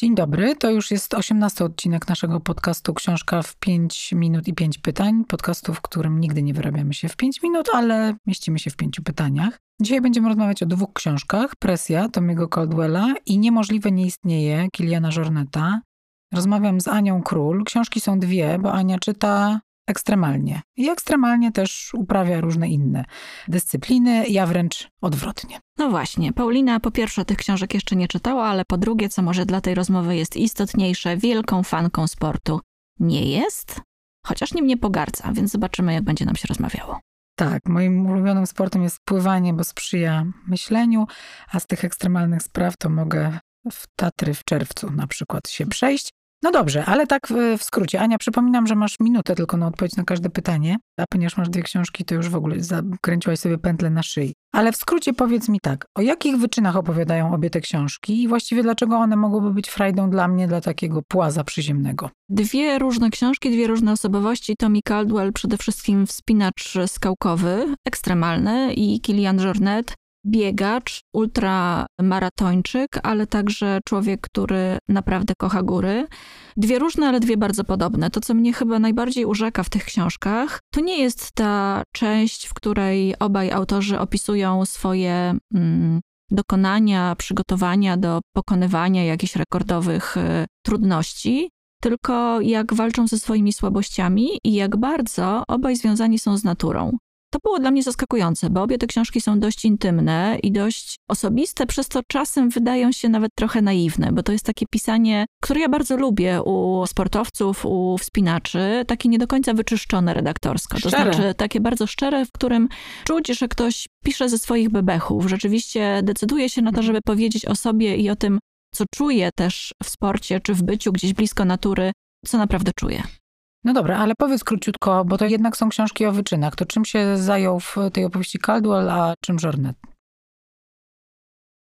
Dzień dobry, to już jest 18 odcinek naszego podcastu Książka w 5 minut i 5 pytań. Podcastu, w którym nigdy nie wyrabiamy się w 5 minut, ale mieścimy się w 5 pytaniach. Dzisiaj będziemy rozmawiać o dwóch książkach. Presja Tomiego Caldwella i Niemożliwe nie istnieje Kiliana Jorneta. Rozmawiam z Anią Król. Książki są dwie, bo Ania czyta ekstremalnie. I ekstremalnie też uprawia różne inne dyscypliny, ja wręcz odwrotnie. No właśnie, Paulina po pierwsze tych książek jeszcze nie czytała, ale po drugie, co może dla tej rozmowy jest istotniejsze, wielką fanką sportu nie jest, chociaż nim nie pogardza, więc zobaczymy, jak będzie nam się rozmawiało. Tak, moim ulubionym sportem jest pływanie, bo sprzyja myśleniu, a z tych ekstremalnych spraw to mogę w Tatry w czerwcu na przykład się przejść. No dobrze, ale tak w, w skrócie. Ania, przypominam, że masz minutę tylko na odpowiedź na każde pytanie, a ponieważ masz dwie książki, to już w ogóle zakręciłaś sobie pętlę na szyi. Ale w skrócie powiedz mi tak, o jakich wyczynach opowiadają obie te książki i właściwie dlaczego one mogłyby być frajdą dla mnie, dla takiego płaza przyziemnego? Dwie różne książki, dwie różne osobowości. Tommy Caldwell przede wszystkim wspinacz skałkowy, ekstremalny i Kilian Jornet biegacz, ultramaratończyk, ale także człowiek, który naprawdę kocha góry. Dwie różne, ale dwie bardzo podobne. To, co mnie chyba najbardziej urzeka w tych książkach, to nie jest ta część, w której obaj autorzy opisują swoje mm, dokonania, przygotowania do pokonywania jakichś rekordowych y, trudności, tylko jak walczą ze swoimi słabościami i jak bardzo obaj związani są z naturą. To było dla mnie zaskakujące, bo obie te książki są dość intymne i dość osobiste, przez to czasem wydają się nawet trochę naiwne, bo to jest takie pisanie, które ja bardzo lubię u sportowców, u wspinaczy, takie nie do końca wyczyszczone redaktorsko. Szczere. To znaczy takie bardzo szczere, w którym czuć, że ktoś pisze ze swoich bebechów, rzeczywiście decyduje się na to, żeby powiedzieć o sobie i o tym, co czuje też w sporcie czy w byciu gdzieś blisko natury, co naprawdę czuje. No dobra, ale powiedz króciutko, bo to jednak są książki o wyczynach. To czym się zajął w tej opowieści Caldwell, a czym Jornet?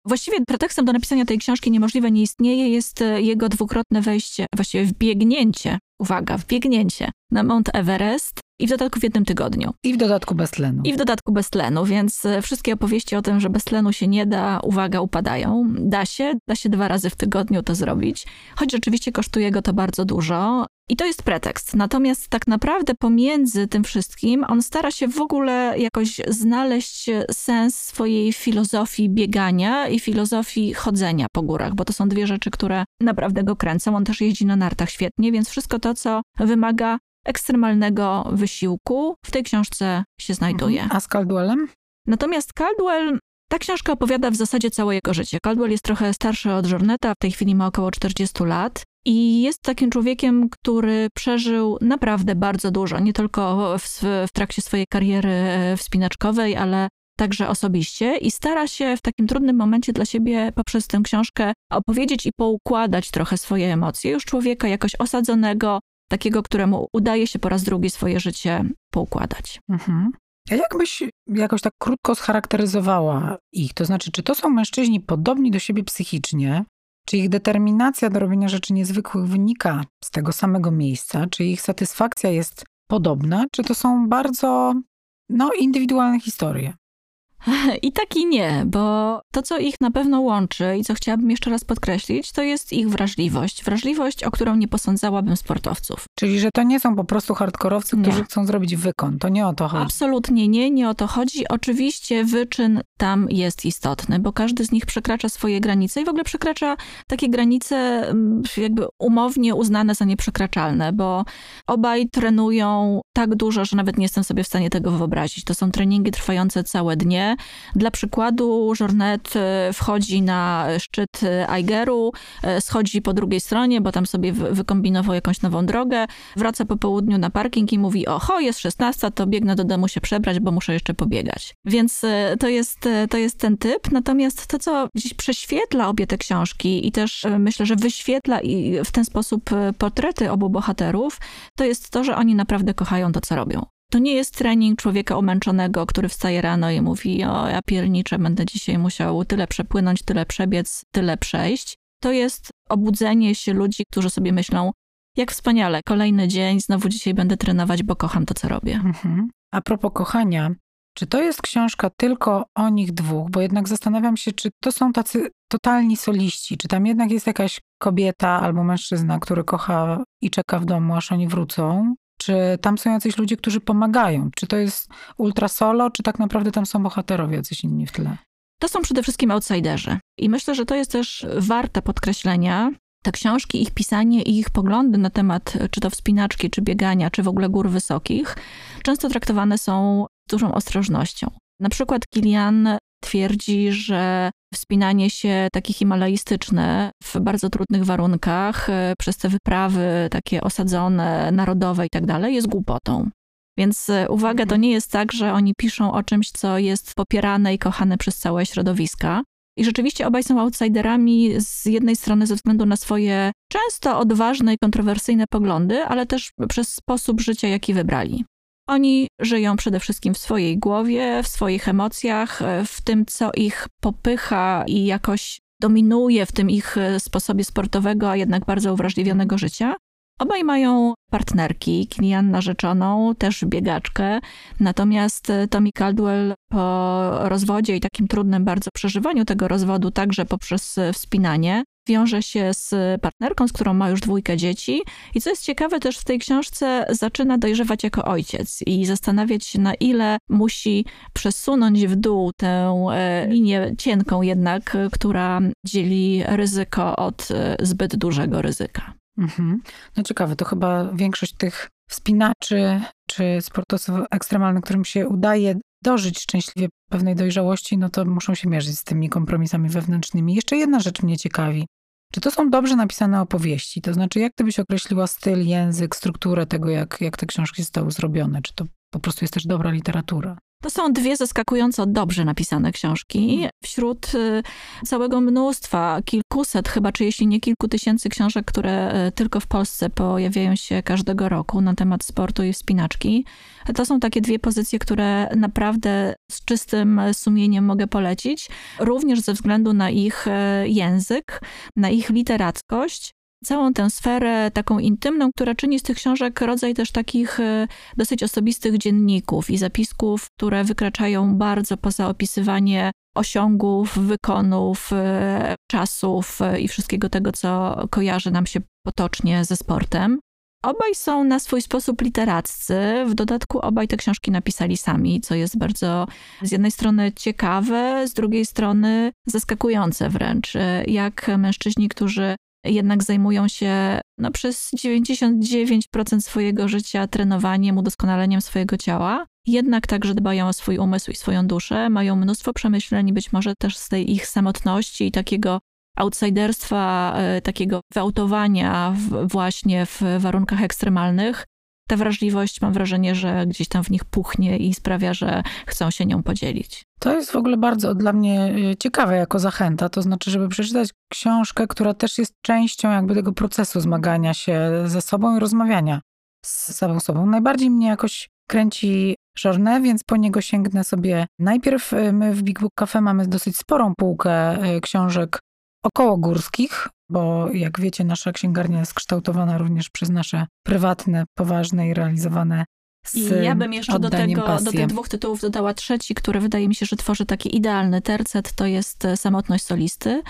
Właściwie pretekstem do napisania tej książki Niemożliwe nie istnieje jest e, jego dwukrotne wejście, właściwie wbiegnięcie, uwaga, wbiegnięcie na Mount Everest i w dodatku w jednym tygodniu. I w dodatku bez tlenu. I w dodatku bez tlenu, więc e, wszystkie opowieści o tym, że bez tlenu się nie da, uwaga, upadają. Da się, da się dwa razy w tygodniu to zrobić, choć rzeczywiście kosztuje go to bardzo dużo. I to jest pretekst. Natomiast tak naprawdę pomiędzy tym wszystkim on stara się w ogóle jakoś znaleźć sens swojej filozofii biegania i filozofii chodzenia po górach, bo to są dwie rzeczy, które naprawdę go kręcą. On też jeździ na nartach świetnie, więc wszystko to, co wymaga ekstremalnego wysiłku, w tej książce się znajduje. A z Caldwellem? Natomiast Caldwell, ta książka opowiada w zasadzie całe jego życie. Caldwell jest trochę starszy od Jorneta, w tej chwili ma około 40 lat. I jest takim człowiekiem, który przeżył naprawdę bardzo dużo, nie tylko w, w trakcie swojej kariery e, wspinaczkowej, ale także osobiście i stara się w takim trudnym momencie dla siebie poprzez tę książkę opowiedzieć i poukładać trochę swoje emocje. Już człowieka jakoś osadzonego, takiego, któremu udaje się po raz drugi swoje życie poukładać. Mhm. A jakbyś jakoś tak krótko scharakteryzowała ich? To znaczy, czy to są mężczyźni podobni do siebie psychicznie? Czy ich determinacja do robienia rzeczy niezwykłych wynika z tego samego miejsca? Czy ich satysfakcja jest podobna? Czy to są bardzo no, indywidualne historie? I tak i nie, bo to, co ich na pewno łączy i co chciałabym jeszcze raz podkreślić, to jest ich wrażliwość. Wrażliwość, o którą nie posądzałabym sportowców. Czyli, że to nie są po prostu hardkorowcy, którzy Nie. chcą zrobić wykon. To nie o to chodzi. Absolutnie nie, nie o to chodzi. Oczywiście wyczyn tam jest istotny, bo każdy z nich przekracza swoje granice i w ogóle przekracza takie granice mm, jakby umownie uznane za nieprzekraczalne, bo obaj trenują tak dużo, że nawet nie jestem sobie w stanie tego wyobrazić. To są treningi trwające całe dnie, Dla przykładu Jornet wchodzi na szczyt Aigeru, schodzi po drugiej stronie, bo tam sobie wykombinował jakąś nową drogę, wraca po południu na parking i mówi, oho, jest 16, to biegnę do domu się przebrać, bo muszę jeszcze pobiegać. Więc to jest, to jest ten typ. Natomiast to, co gdzieś prześwietla obie te książki i też myślę, że wyświetla i w ten sposób portrety obu bohaterów, to jest to, że oni naprawdę kochają to, co robią. To nie jest trening człowieka umęczonego, który wstaje rano i mówi: O, ja pierniczę, będę dzisiaj musiał tyle przepłynąć, tyle przebiec, tyle przejść. To jest obudzenie się ludzi, którzy sobie myślą: Jak wspaniale, kolejny dzień, znowu dzisiaj będę trenować, bo kocham to, co robię. Mhm. A propos kochania, czy to jest książka tylko o nich dwóch? Bo jednak zastanawiam się, czy to są tacy totalni soliści, czy tam jednak jest jakaś kobieta albo mężczyzna, który kocha i czeka w domu, aż oni wrócą? Czy tam są jacyś ludzie, którzy pomagają? Czy to jest ultra solo, czy tak naprawdę tam są bohaterowie, jacyś inni w tle? To są przede wszystkim outsiderzy. I myślę, że to jest też warte podkreślenia. Te książki, ich pisanie i ich poglądy na temat czy to wspinaczki, czy biegania, czy w ogóle gór wysokich, często traktowane są z dużą ostrożnością. Na przykład Kilian twierdzi, że wspinanie się takie himalaistyczne w bardzo trudnych warunkach e, przez te wyprawy takie osadzone, narodowe i tak dalej jest głupotą. Więc e, uwaga, to mhm. nie jest tak, że oni piszą o czymś, co jest popierane i kochane przez całe środowiska. I rzeczywiście obaj są outsiderami z jednej strony ze względu na swoje często odważne i kontrowersyjne poglądy, ale też przez sposób życia, jaki wybrali. Oni żyją przede wszystkim w swojej głowie, w swoich emocjach, w tym, co ich popycha i jakoś dominuje w tym ich sposobie sportowego, a jednak bardzo uwrażliwionego życia. Obaj mają partnerki, Kilian narzeczoną, też biegaczkę, natomiast Tommy Caldwell po rozwodzie i takim trudnym bardzo przeżywaniu tego rozwodu, także poprzez wspinanie, wiąże się z partnerką, z którą ma już dwójkę dzieci. I co jest ciekawe, też w tej książce zaczyna dojrzewać jako ojciec i zastanawiać się, na ile musi przesunąć w dół tę e, linię cienką jednak, która dzieli ryzyko od e, zbyt dużego ryzyka. Mhm. No ciekawe, to chyba większość tych wspinaczy czy sportowców ekstremalnych, którym się udaje dożyć szczęśliwie pewnej dojrzałości, no to muszą się mierzyć z tymi kompromisami wewnętrznymi. Jeszcze jedna rzecz mnie ciekawi. Czy to są dobrze napisane opowieści? To znaczy, jak ty byś określiła styl, język, strukturę tego, jak, jak te książki zostały zrobione? Czy to po prostu jest też dobra literatura? To są dwie zaskakująco dobrze napisane książki. Mhm. Wśród y, całego mnóstwa, kilkuset chyba, czy jeśli nie kilku tysięcy książek, które y, tylko w Polsce pojawiają się każdego roku na temat sportu i wspinaczki, to są takie dwie pozycje, które naprawdę z czystym sumieniem mogę polecić, również ze względu na ich y, język, na ich literackość całą tę sferę taką intymną, która czyni z tych książek rodzaj też takich e, dosyć osobistych dzienników i zapisków, które wykraczają bardzo poza opisywanie osiągów, wykonów, e, czasów e, i wszystkiego tego, co kojarzy nam się potocznie ze sportem. Obaj są na swój sposób literaccy. W dodatku obaj te książki napisali sami, co jest bardzo z jednej strony ciekawe, z drugiej strony zaskakujące wręcz. Jak mężczyźni, którzy jednak zajmują się no, przez 99% swojego życia trenowaniem, udoskonaleniem swojego ciała. Jednak także dbają o swój umysł i swoją duszę, mają mnóstwo przemyśleń, być może też z tej ich samotności i takiego outsiderstwa, e, takiego wyautowania właśnie w warunkach ekstremalnych, ta wrażliwość mam wrażenie, że gdzieś tam w nich puchnie i sprawia, że chcą się nią podzielić. To jest w ogóle bardzo dla mnie y, ciekawe jako zachęta, to znaczy, żeby przeczytać książkę, która też jest częścią jakby tego procesu zmagania się ze sobą i rozmawiania z samą sobą. Najbardziej mnie jakoś kręci Journée, więc po niego sięgnę sobie. Najpierw y, my w Big Book Cafe mamy dosyć sporą półkę y, książek około górskich, bo jak wiecie, nasza księgarnia jest kształtowana również przez nasze prywatne, poważne i realizowane i ja bym jeszcze do, tego, do tych dwóch tytułów dodała trzeci, który wydaje mi się, że tworzy taki idealny tercet, to jest e, Samotność solisty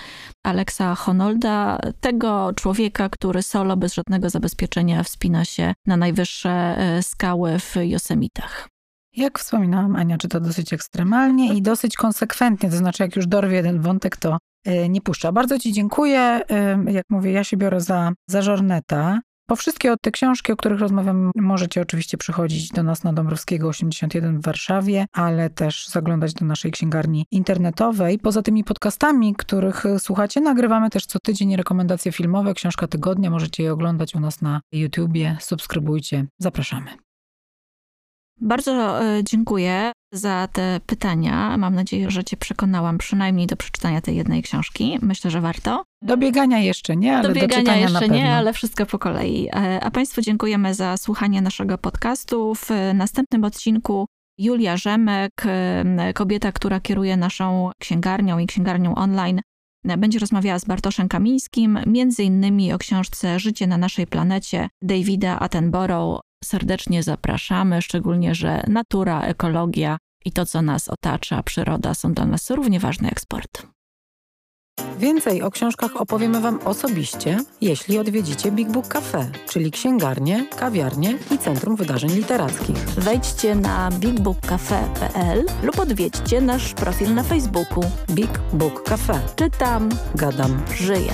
Alexa Honolda, tego człowieka, który solo bez żadnego zabezpieczenia wspina się na najwyższe e, skały w Josemitach. Jak wspominałam, Ania czyta dosyć ekstremalnie i dosyć konsekwentnie, to znaczy jak już dorwie jeden wątek, to nie puszcza. Bardzo Ci dziękuję. Jak mówię, ja się biorę za, za Żorneta. Po wszystkie te książki, o których rozmawiam, możecie oczywiście przychodzić do nas na Dąbrowskiego 81 w Warszawie, ale też zaglądać do naszej księgarni internetowej. Poza tymi podcastami, których słuchacie, nagrywamy też co tydzień rekomendacje filmowe, książka tygodnia. Możecie je oglądać u nas na YouTubie. Subskrybujcie. Zapraszamy. Bardzo dziękuję za te pytania. Mam nadzieję, że Cię przekonałam przynajmniej do przeczytania tej jednej książki. Myślę, że warto. Do biegania jeszcze nie, ale do biegania do jeszcze nie, ale wszystko po kolei. E, a Państwu dziękujemy za słuchanie naszego podcastu. W następnym odcinku Julia Rzemek, e, kobieta, która kieruje naszą księgarnią i księgarnią online, będzie rozmawiała z Bartoszem Kamińskim, między innymi o książce Życie na naszej planecie Davida Attenborough serdecznie zapraszamy, szczególnie, że natura, ekologia i to, co nas otacza, przyroda są dla nas równie ważne jak sport. Więcej o książkach opowiemy Wam osobiście, jeśli odwiedzicie Big Book Cafe, czyli księgarnię, kawiarnię i Centrum Wydarzeń Literackich. Wejdźcie na bigbookcafe.pl lub odwiedźcie nasz profil na Facebooku. Big Book Cafe. Czytam, gadam, żyję.